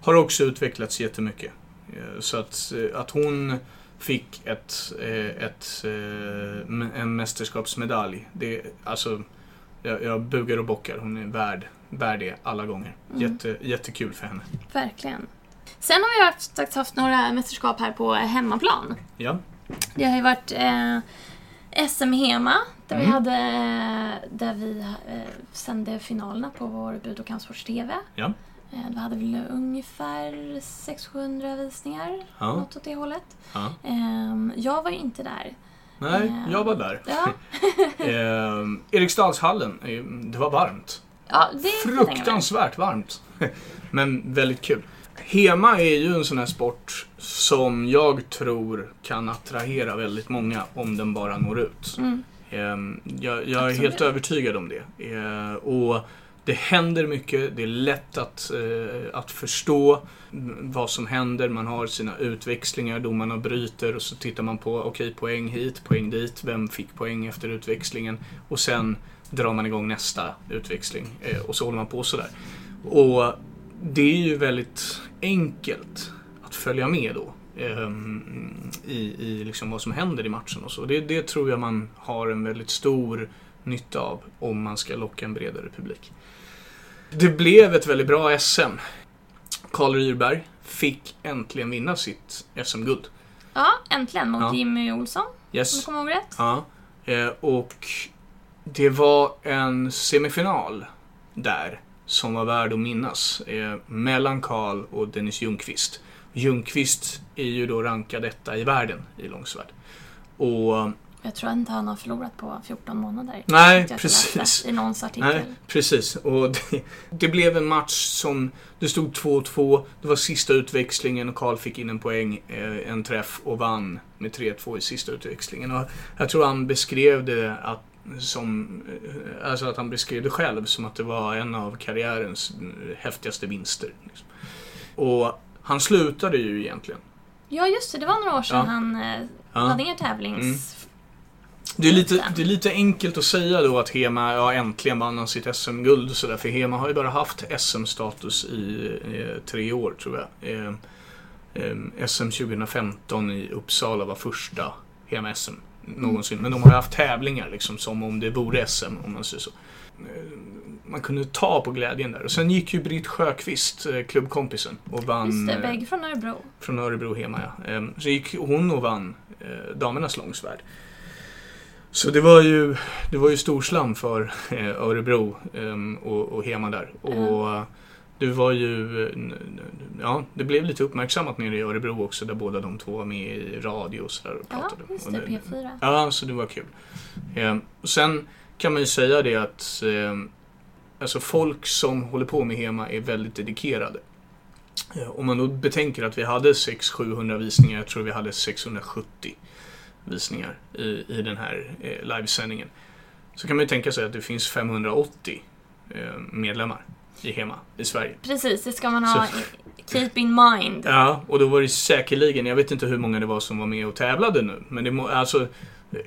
har också utvecklats jättemycket. Eh, Så att, eh, att hon fick ett, eh, ett, eh, en mästerskapsmedalj, det, alltså, jag, jag bugar och bockar. Hon är värd, värd det alla gånger. Mm. Jätte, jättekul för henne. Verkligen. Sen har vi faktiskt haft några mästerskap här på hemmaplan. Ja, Det har ju varit eh, SM Hema, där vi, Mm. hade, där vi eh, sände finalerna på vår Bud och kampsports-TV. Ja. Eh, då hade vi ungefär 600-700 visningar, Ja. något åt det hållet. ja. Ehm, jag var ju inte där. Nej, Eh, jag var där. Ja, Eh, Eriksdalshallen, eh, det var varmt. ja det. Fruktansvärt varmt. Men väldigt kul. Hema är ju en sån här sport som jag tror kan attrahera väldigt många om den bara når ut. Mm. Ehm, Jag, jag är Absolut. helt övertygad om det. Eh, Och det händer mycket, det är lätt att, eh, att förstå vad som händer. Man har sina utväxlingar, domarna bryter och så tittar man på, okej poäng hit, poäng dit, vem fick poäng efter utväxlingen? Och sen drar man igång nästa utväxling eh, och så håller man på sådär. Och det är ju väldigt enkelt att följa med då. ehm, I, i liksom vad som händer i matchen och så. Det, det tror jag man har en väldigt stor nytta av om man ska locka en bredare publik. Det blev ett väldigt bra SM. Karl Ryrberg fick äntligen vinna sitt SM-guld. Ja, äntligen mot Ja. Jimmy Olsson, om jag Yes. kommer ihåg rätt. Ja. Eh, och det var en semifinal där som var värd att minnas. Eh, mellan Karl och Dennis Ljungqvist. Ljungqvist är ju då rankad etta i världen i långsvärd. Och Jag tror inte han har förlorat på 14 månader. Nej, precis. I någons artikel. Nej, precis. Och det, det blev en match som... Det stod 2-2. Det var sista utväxlingen och Karl fick in en poäng, eh, en träff och vann med 3-2 i sista utväxlingen. Och jag tror han beskrev det att, som... eh, Alltså att han beskrev det själv som att det var en av karriärens eh, häftigaste vinster. Liksom. Och han slutade ju egentligen. Ja, just det. Det var några år sedan Ja. han eh, Ja. lade ner tävlings... Det är, lite, Lite. det är lite enkelt att säga då att Hema, ja äntligen vann han sitt SM-guld och sådär. För Hema har ju bara haft SM-status i eh, tre år tror jag. Eh, eh, SM 2015 i Uppsala var första hema-SM någonsin. Men de har haft tävlingar liksom som om det vore SM om man säger så. Eh, Man kunde ta på glädjen där. Och sen gick ju Britt Sjöqvist, eh, klubbkompisen, och vann Just det, eh, bägge från Örebro. från Örebro hemma. Ja. Ehm, Så gick hon och vann damernas långsvärd. Så det var ju, det var ju storslam för Örebro ehm, och, och hema där. Och eh, det var ju, eh, ja, det blev lite uppmärksammat nere i Örebro också där båda de två var med i radio och sådär och Ja, pratade. just Och det, P4. Ja, så det var kul. Ehm, och sen kan man ju säga det att ehm, alltså folk som håller på med HEMA är väldigt dedikerade. Eh, Om man då betänker att vi hade 600-700 visningar, jag tror vi hade 670 visningar i, i den här eh, livesändningen. Så kan man ju tänka sig att det finns 580 eh, medlemmar i HEMA i Sverige. Precis, det ska man ha i, keep in mind. Ja, och då var det säkerligen, jag vet inte hur många det var som var med och tävlade nu, men det må, alltså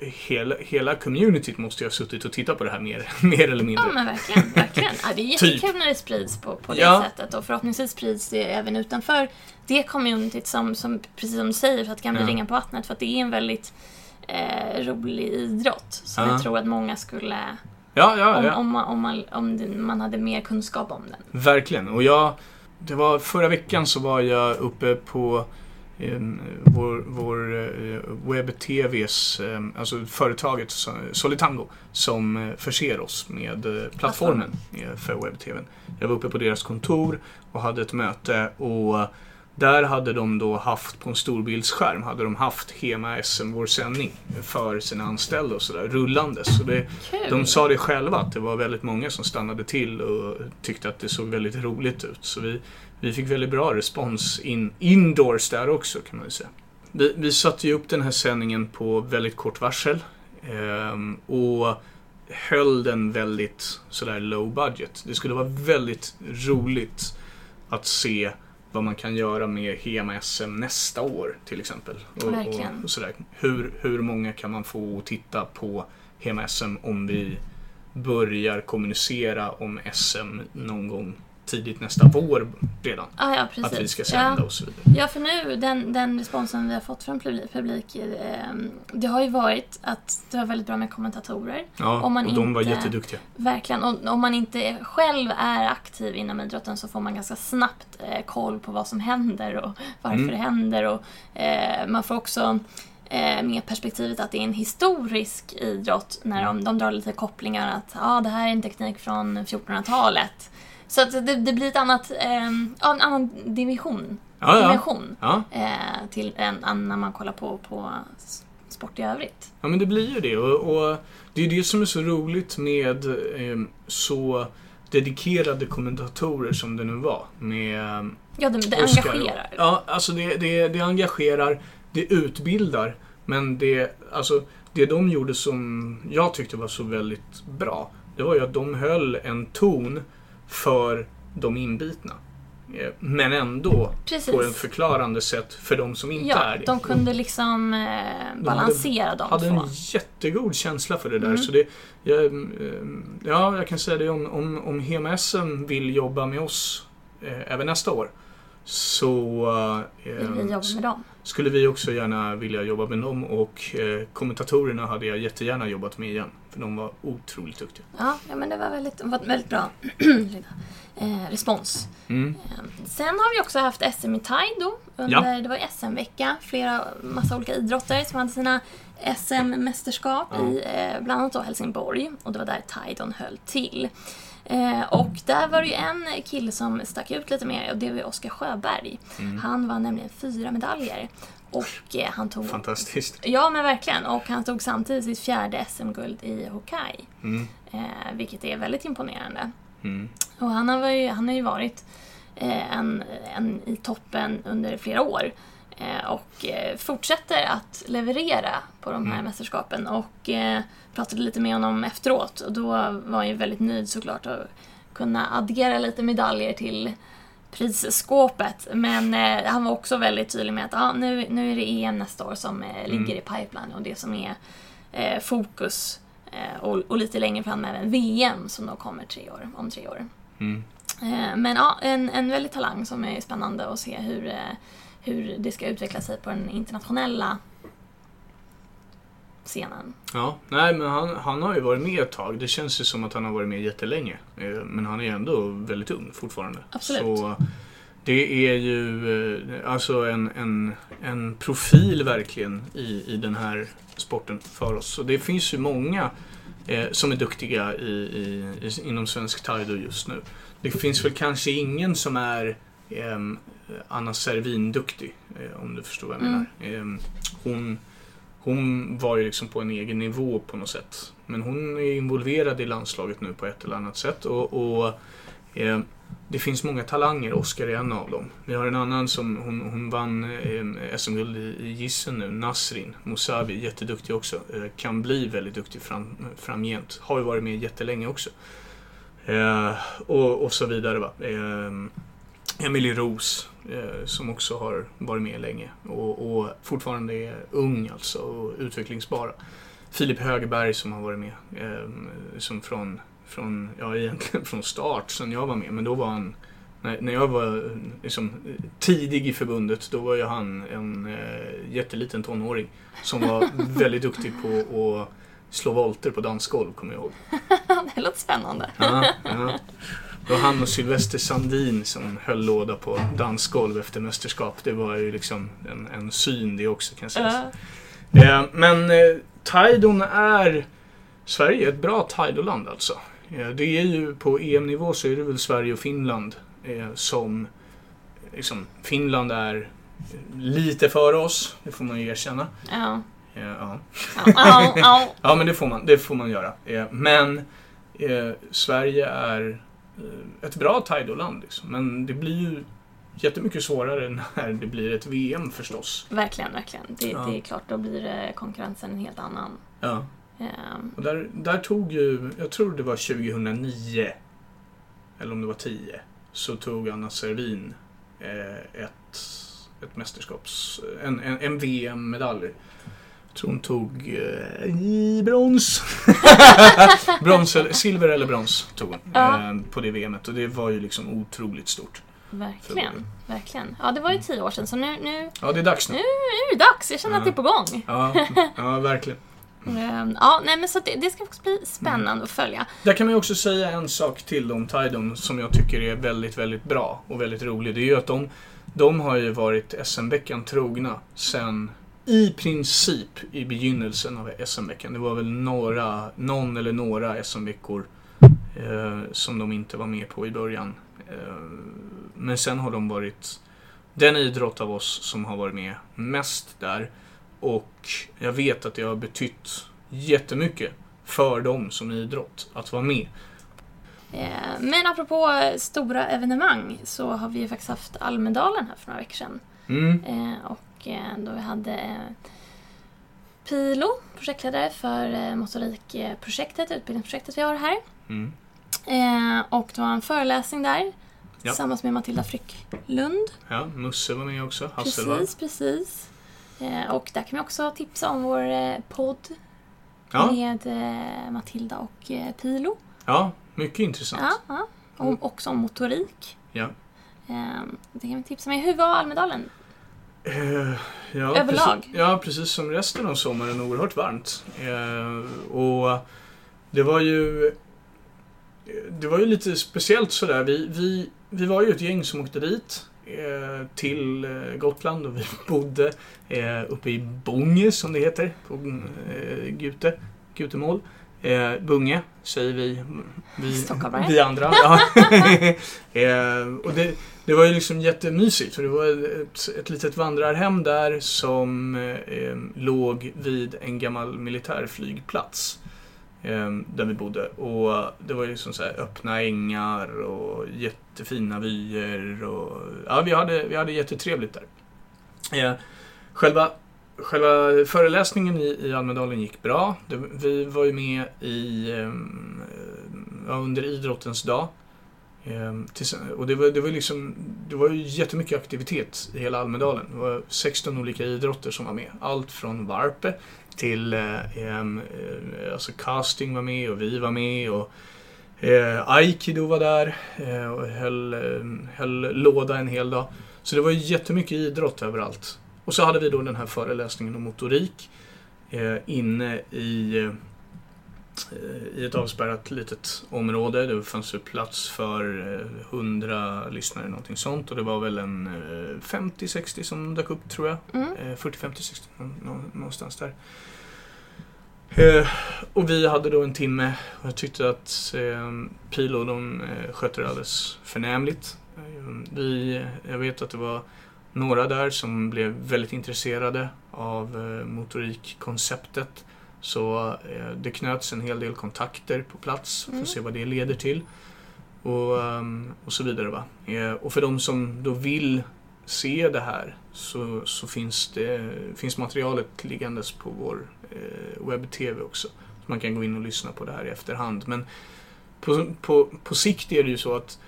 hela, hela communityt måste ju ha suttit och tittat på det här mer, mer eller mindre. Ja men verkligen, verkligen. Ja, det är Typ. jättekul när det sprids på, på det Ja. sättet och förhoppningsvis sprids det även utanför det communityt som, som precis som du säger, för att det kan bli Ja. ringa på vattnet för att det är en väldigt eh, rolig idrott som Ja. jag tror att många skulle, Ja, ja, om, ja. om, man, om, man, om man hade mer kunskap om den. Verkligen. Och jag, det var förra veckan så var jag uppe på em, vår, vår eh, webb-tvs, em, alltså företaget so- Solitango, som eh, förser oss med eh, plattformen eh, för webb-tvn. Jag var uppe på deras kontor och hade ett möte och där hade de då haft, på en storbildsskärm, hade de haft Hema SM, vår sändning, för sina anställda och sådär, rullandes. Så det, de sa det själva att det var väldigt många som stannade till och tyckte att det såg väldigt roligt ut. Så vi, vi fick väldigt bra respons in, indoors där också kan man ju säga. Vi, vi satte ju upp den här sändningen på väldigt kort varsel. ehm, och höll den väldigt sådär low budget. Det skulle vara väldigt roligt att se vad man kan göra med Hema SM nästa år till exempel. Och, Verkligen. och, och sådär. Hur, hur många kan man få att titta på Hema SM om vi börjar kommunicera om SM någon gång tidigt nästa vår redan. Ah, ja, precis. Att vi ska sända ja. och så vidare. Ja, för nu, den, den responsen vi har fått från publik, eh, det har ju varit att det var väldigt bra med kommentatorer. Ja, Om man och de var inte- jätteduktiga. Verkligen. Och om man inte själv är aktiv inom idrotten så får man ganska snabbt eh, koll på vad som händer och varför Mm. det händer. Och, eh, man får också eh, med perspektivet att det är en historisk idrott när de, de drar lite kopplingar att ah, det här är en teknik från 1400-talet. Så att det, det blir ett annat, eh, en annan division, Ja, ja. dimension Ja, eh, till än när man kollar på, på sport i övrigt. ja, men det blir ju det. Och, och det är det som är så roligt med eh, så dedikerade kommentatorer som det nu var. Med eh, Ja, det, det Oscar engagerar. Ja, alltså det, det, det engagerar, det utbildar, men det, alltså, det de gjorde som jag tyckte var så väldigt bra, det var ju att de höll en ton för de inbitna. Eh, Men ändå Precis. på en förklarande sätt för de som inte Ja, är det. de kunde liksom eh, balansera de hade två. en jättegod känsla för det där. Mm. Så det, jag, eh, ja, jag kan säga det om, om, om Hema SM vill jobba med oss eh, även nästa år så eh, vi jobba med dem? skulle vi också gärna vilja jobba med dem och eh, kommentatorerna hade jag jättegärna jobbat med igen. För de var otroligt duktiga. Ja, ja men det var väldigt, det var väldigt bra eh, respons. Mm. Eh, Sen har vi också haft SM i Taido. Under, Det var SM-vecka. Flera, massa olika idrotter som hade sina SM-mästerskap Ja. i eh, bland annat då Helsingborg. Och det var där Taidon höll till. Eh, och där var det ju en kille som stack ut lite mer och det var Oskar Sjöberg. Mm. Han vann nämligen fyra medaljer. Och eh, han tog... Fantastiskt. Ja, men verkligen. Och han tog samtidigt sitt fjärde SM-guld i Hokkaido. Mm. Eh, vilket är väldigt imponerande. Mm. Och han har ju, han har ju varit eh, en, en i toppen under flera år. Eh, och eh, fortsätter att leverera på de här Mm. mästerskapen. Och pratade lite med honom efteråt. Och då var han ju väldigt nöjd såklart att kunna addera lite medaljer till prisskåpet. Men eh, han var också väldigt tydlig med att ah, nu, nu är det EM nästa år som eh, ligger Mm. i pipeline och det som är eh, fokus. Eh, och, och lite längre fram även VM som då kommer tre år, om tre år. Mm. Eh, men ja, en, en väldigt talang som är spännande att se hur, eh, hur det ska utveckla sig på den internationella scenen. Ja, nej men han, han har ju varit med ett tag. Det känns ju som att han har varit med jättelänge. Eh, Men han är ju ändå väldigt ung fortfarande. Absolut. Så det är ju eh, alltså en, en, en profil verkligen i, i den här sporten för oss. Så det finns ju många eh, som är duktiga i, i, i, inom svensk taido just nu. Det finns väl kanske ingen som är ehm, Anna Servin duktig, eh, om du förstår vad jag Mm. menar. Ehm, hon, hon var ju liksom på en egen nivå på något sätt. Men hon är involverad i landslaget nu på ett eller annat sätt. Och, och eh, Det finns många talanger, Oskar är en av dem. Vi har en annan som hon, hon vann eh, SM-guld i, i Gissen nu, Nasrin Mousavi, jätteduktig också. Eh, kan bli väldigt duktig fram, framgent. Har ju varit med jättelänge också. Eh, och, och så vidare. Va? Eh, Emily Rose som också har varit med länge och, och fortfarande är ung alltså och utvecklingsbara. Filip Högerberg som har varit med eh, som från, från, ja egentligen från start sen jag var med men då var han när, jag var eh, liksom, tidig i förbundet då var ju han en eh, jätteliten tonåring som var väldigt duktig på att slå volter på dansgolv kommer jag ihåg. det låter spännande. Ja, ja. Det var han och Sylvester Sandin som höll låda på dansgolv efter mästerskap. Det var ju liksom en, en syn det också kan sägas. Ja. Eh, men eh, Taidon är... Sverige är ett bra Taidoland alltså. Eh, det är ju på EM-nivå så är det väl Sverige och Finland eh, som... Liksom, Finland är lite före oss, det får man ju erkänna. Ja. Eh, ja. Ja, men det får man, det får man göra. Men eh, Sverige är ett bra Taido-land. Liksom. Men det blir ju jättemycket svårare när det blir ett VM förstås. Verkligen, verkligen. Det, Ja. det är klart, då blir eh, konkurrensen en helt annan. Ja. Ehm, Och där, där tog ju, jag tror det var 2009, eller om det var 10, så tog Anna Servin eh, ett, ett mästerskaps, en, en, en VM-medalj. Tror hon tog eh, brons. brons eller, silver eller brons tog hon Ja. eh, på det VMet och det var ju liksom otroligt stort. verkligen, verkligen. Ja, det var ju tio år sedan, så nu, nu, Ja, det är dags nu. nu är det dags. Jag känner att det är på gång. Ja, ja verkligen. Ehm, ja, nej, men så det, det ska också bli spännande att följa. Där kan man ju också säga en sak till om Tidon som jag tycker är väldigt, väldigt bra och väldigt rolig. Det är ju att de, de har ju varit SM-veckan trogna sen i princip i begynnelsen av SM-veckan. Det var väl några, någon eller några SM-veckor eh, som de inte var med på i början. Eh, men sen har de varit den idrott av oss som har varit med mest där. Och jag vet att det har betytt jättemycket för dem som idrott att vara med. Eh, men apropå stora evenemang så har vi ju faktiskt haft Almedalen här för några veckor sedan. Mm. Eh, Och eh, då vi hade eh, Pilo, projektledare för motorikprojektet, utbildningsprojektet vi har här. Mm. Eh, Och det var en föreläsning där Ja. tillsammans med Matilda Frycklund. Ja, Musse var med också. Hasselvall. Precis, precis. Eh, Och där kan vi också tipsa om vår eh, podd Ja, med eh, Matilda och Pilo. ja, mycket intressant. Ja, ja. Och Mm. också om motorik. Ja. Eh, Det kan vi tipsa med. Hur var Almedalen? Eh, ja, Överlag? Precis, ja, precis som resten av sommaren oerhört varmt. Eh, och det var ju det var ju lite speciellt sådär. Vi, vi, vi var ju ett gäng som åkte dit eh, till eh, Gotland och vi bodde eh, uppe i Bånge som det heter på eh, Gute, Gutemål. Eh, Bunge säger vi, vi, vi andra. Ja. eh, och det, det var ju liksom jättemysigt för det var ett, ett litet vandrarhem där som eh, låg vid en gammal militärflygplats. Eh, där vi bodde. Och det var ju som så här öppna ängar och jättefina vyer. Och, ja, vi hade, vi hade jättetrevligt där. Eh, själva, själva föreläsningen i, i Almedalen gick bra. Det, vi var ju med i, ehm, under idrottens dag. Ehm, tills- och det var, det var liksom, det var ju jättemycket aktivitet i hela Almedalen. Det var 16 olika idrotter som var med. Allt från varpe till eh, ehm, eh, alltså casting var med och vi var med och eh, aikido var där eh, och höll, ehm, höll låda en hel dag. Så det var ju jättemycket idrott överallt. Och så hade vi då den här föreläsningen om motorik eh, inne i, eh, i ett avspärrat litet område. Det fanns ju plats för eh, 100 lyssnare, någonting sånt. Och det var väl en eh, 50-60 som dök upp, tror jag. Mm. Eh, 40-50-60, nå- nå- någonstans där. Eh, och vi hade då en timme och jag tyckte att eh, Pilo de eh, skötte det alldeles förnämligt. Eh, vi, jag vet att det var några där som blev väldigt intresserade av eh, motorikkonceptet. Så eh, det knöts en hel del kontakter på plats för Mm. att se vad det leder till. Och, ehm, och så vidare. Va? Eh, och för de som då vill se det här så, så finns, det, finns materialet liggandes på vår webb-tv också. Så man kan gå in och lyssna på det här i efterhand. Men på, på, på sikt är det ju så att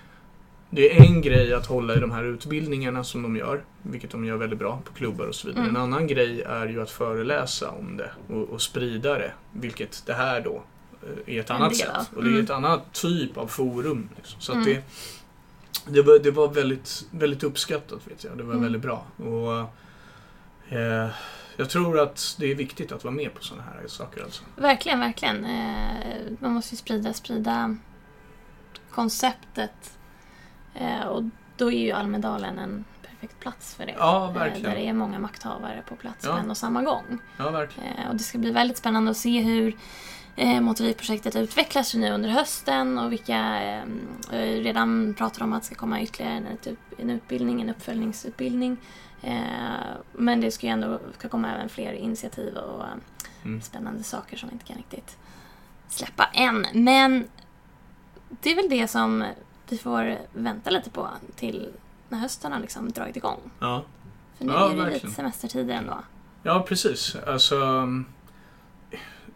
det är en grej att hålla i de här utbildningarna som de gör, vilket de gör väldigt bra på klubbar och så vidare. Mm. En annan grej är ju att föreläsa om det och, och sprida det, vilket det här då eh, är ett En annat sätt. Och det är Mm. ett annat typ av forum. Liksom. Så att Mm. det, det var, det var väldigt, väldigt uppskattat, vet jag. Det var Mm. väldigt bra. Och, eh, jag tror att det är viktigt att vara med på sådana här saker. Alltså. Verkligen, verkligen. Eh, man måste ju sprida, sprida konceptet. Eh, och då är ju Almedalen en perfekt plats för det. Ja, Eh, verkligen. Där det är många makthavare på plats Ja. på en och samma gång. Ja, verkligen. Eh, och det ska bli väldigt spännande att se hur motorikprojektet utvecklas nu under hösten och vilka redan pratar om att det ska komma ytterligare en, en utbildning, en uppföljningsutbildning. Men det ska ju ändå ska komma även fler initiativ och Mm. spännande saker som vi inte kan riktigt släppa än. Men det är väl det som vi får vänta lite på till när hösten har liksom dragit igång. Ja. För nu Ja, är det lite verkligen. semestertider ändå. Ja, precis. Alltså,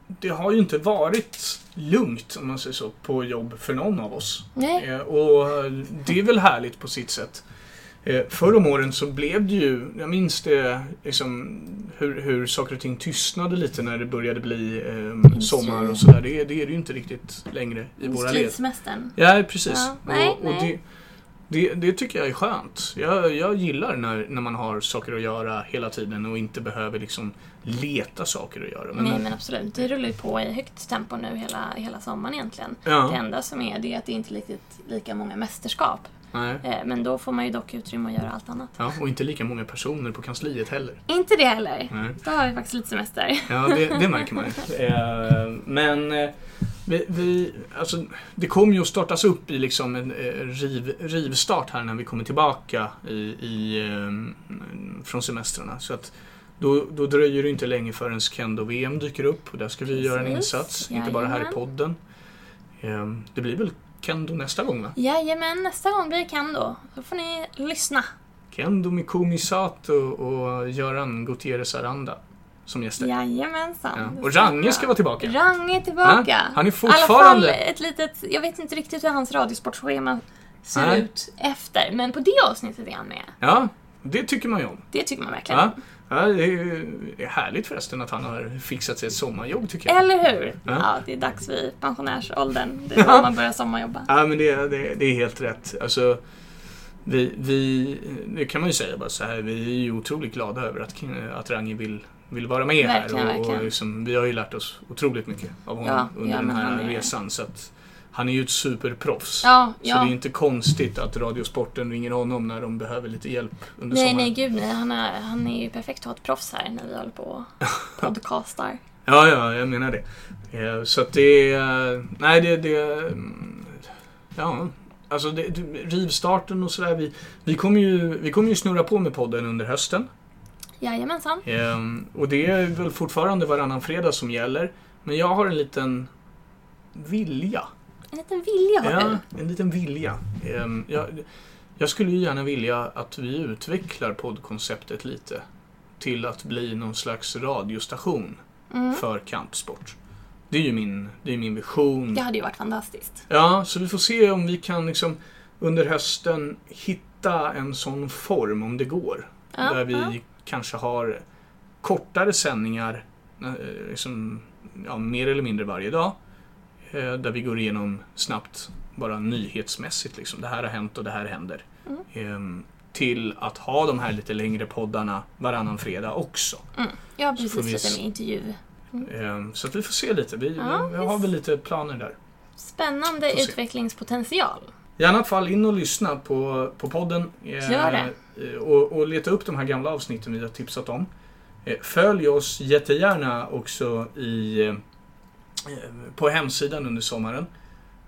det har ju inte varit lugnt, om man säger så, på jobb för någon av oss. Nej, Eh, Och det är väl härligt på sitt sätt. Eh, Förr om åren så blev det ju, jag minns det, liksom, hur, hur saker och ting tystnade lite när det började bli eh, sommar och sådär. Det, är- det är det ju inte riktigt längre i våra led. Ja, precis. Ja, nej, och och nej. Det, det, det tycker jag är skönt. Jag, jag gillar när, när man har saker att göra hela tiden och inte behöver liksom leta saker att göra. Men, Nej men absolut, det rullar ju på i högt tempo nu hela, hela sommaren egentligen. Det ja, enda som är det är att det inte är riktigt lika många mästerskap. Nej, Eh, Men då får man ju dock utrymme att göra allt annat. ja, och inte lika många personer på kansliet heller. Inte det heller. Nej. Då har vi faktiskt lite semester. Ja, det, det märker man ju. Eh, Men eh, vi, vi, alltså, det kommer ju att startas upp i liksom en riv, rivstart här när vi kommer tillbaka i, i, från semestrarna. Så att då, då dröjer det inte länge förrän Kendo-VM dyker upp och där ska vi göra en Precis. insats. Inte bara här i Jajamän. podden. Det blir väl Kendo nästa gång va? Jajamän, nästa gång blir det Kendo. Då får ni lyssna. Kendo Mikumi Sato och Göran Gutierrez Aranda som gäster. Jajamensan. Ja. Och Range ska vara tillbaka. Range är tillbaka. Ja, han är I alla fortfarande... fall ett litet, jag vet inte riktigt hur hans radiosportschema ser Nej. ut efter. Men på det avsnittet är han med. Ja, det tycker man ju om. Det tycker man verkligen. Ja, ja det, är, det är härligt förresten att han har fixat sig ett sommarjobb tycker jag. Eller hur? Ja. Ja. det är dags vid pensionärsåldern. Det är då man börjar sommarjobba. Ja, men det, det, det är helt rätt. Alltså, vi, vi, det kan man ju säga bara så här, vi är ju otroligt glada över att, att Rangi vill, vill vara med Verkligen, här. Och, och liksom, vi har ju lärt oss otroligt mycket av honom Ja, under ja, den här resan. Så att, han är ju ett superproffs. Ja, Så ja. det är inte konstigt att Radiosporten ringer honom när de behöver lite hjälp under Nej, sommaren. nej, gud nej. Han är, han är ju perfekt att ha ett proffs här när vi håller på och podcastar. Ja, ja, jag menar det. Eh, Så att det är... Nej, det... det mm, ja, alltså det, rivstarten och sådär. Vi, vi, kommer ju, vi kommer ju snurra på med podden under hösten. Jajamensan. Ehm, Och det är väl fortfarande varannan fredag som gäller. Men jag har en liten vilja. En liten vilja har Ja, du. en liten vilja. Ehm, Jag, jag skulle ju gärna vilja att vi utvecklar poddkonceptet lite. Till att bli någon slags radiostation Mm. för kampsport. Det är ju min, det är min vision. Det hade ju varit fantastiskt. Ja, så vi får se om vi kan liksom under hösten hitta en sån form, om det går. Ja, där vi ja. kanske har kortare sändningar, eh, liksom, ja, mer eller mindre varje dag. Eh, Där vi går igenom snabbt, bara nyhetsmässigt. Liksom. Det här har hänt och det här händer. Mm. Ehm, till att ha de här lite längre poddarna varannan fredag också. Mm. Ja, Så precis. vi Lite s- med intervju. Eh, Så att vi får se lite. Vi, Ja, vi har väl lite planer där. Spännande utvecklingspotential. I annat fall in och lyssna på, på podden. eh, Gör eh, Och, och leta upp de här gamla avsnitten vi har tipsat om. Eh, Följ oss jättegärna också i, på hemsidan under sommaren.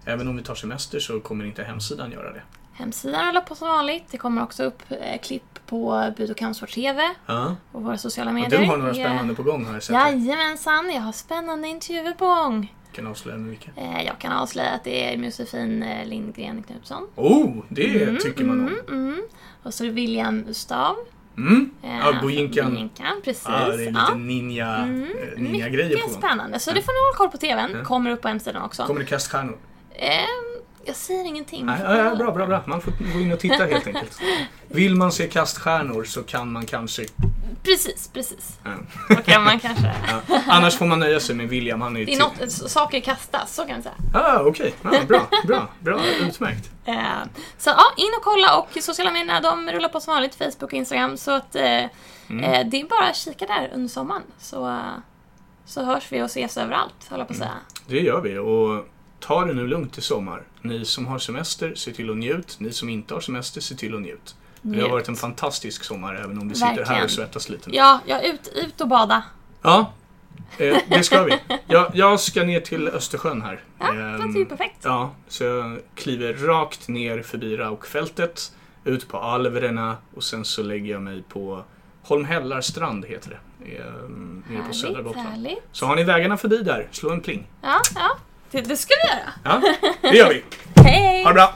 Även om vi tar semester så kommer inte hemsidan göra det. Hemsidan rullar på som vanligt. Det kommer också upp eh, klipp på Bud och Kampsport TV Ja. och våra sociala Och medier. du har några Eh, spännande på gång har jag sett. Jajamensan, jag har spännande intervjuer på gång. Kan avslöja vilka. Eh, Jag kan avslöja att det är Josefin eh, Lindgren Knutsson. Oh, det Mm, tycker man om. Mm, mm. Och så är det William Ustav. Mm. eh, Ja, Bojinkan. Bojinkan, precis. Ja, det är lite Ja. ninja, Mm, eh, ninja-grejer på Mycket spännande. Så det får ni hålla koll på TVn. Ja. Kommer upp på hemsidan också. Kommer det kaststjärnor? Eh, jag säger ingenting. Nej, ja, ja, bra, bra, bra. Man får gå in och titta helt enkelt. Vill man se kaststjärnor så kan man kanske... Precis, precis. Ja. Då kan man kanske... Ja. Annars får man nöja sig med William. Han är ju Det är till- något, saker kastas, så kan vi säga. Ah, okej. Ja, bra, bra, bra. Utmärkt. Eh, så ja, in och kolla och sociala medier, de rullar på som vanligt, Facebook och Instagram. Så att eh, Mm. eh, det är bara att kika där under sommaren. Så, så hörs vi och ses överallt, höll jag på att Mm. säga. Det gör vi. Och ta det nu lugnt i sommar. Ni som har semester, se till att njut. Ni som inte har semester, se till att njut. Det har varit en fantastisk sommar även om vi sitter här Verkligen. och svettas lite. nu. Ja, ja ut, ut och bada. Ja, eh, det ska vi. Jag, jag ska ner till Östersjön här. Ja, det låter ju perfekt. Ja, så jag kliver rakt ner förbi Raukfältet, ut på Alverna och sen så lägger jag mig på Holmhällarstrand heter det. eh, Nere på södra Gotland. härligt. Så har ni vägarna förbi där, slå en pling. Ja, ja. Det, det ska vi göra. Ja, det gör vi. Hej! Ha det bra!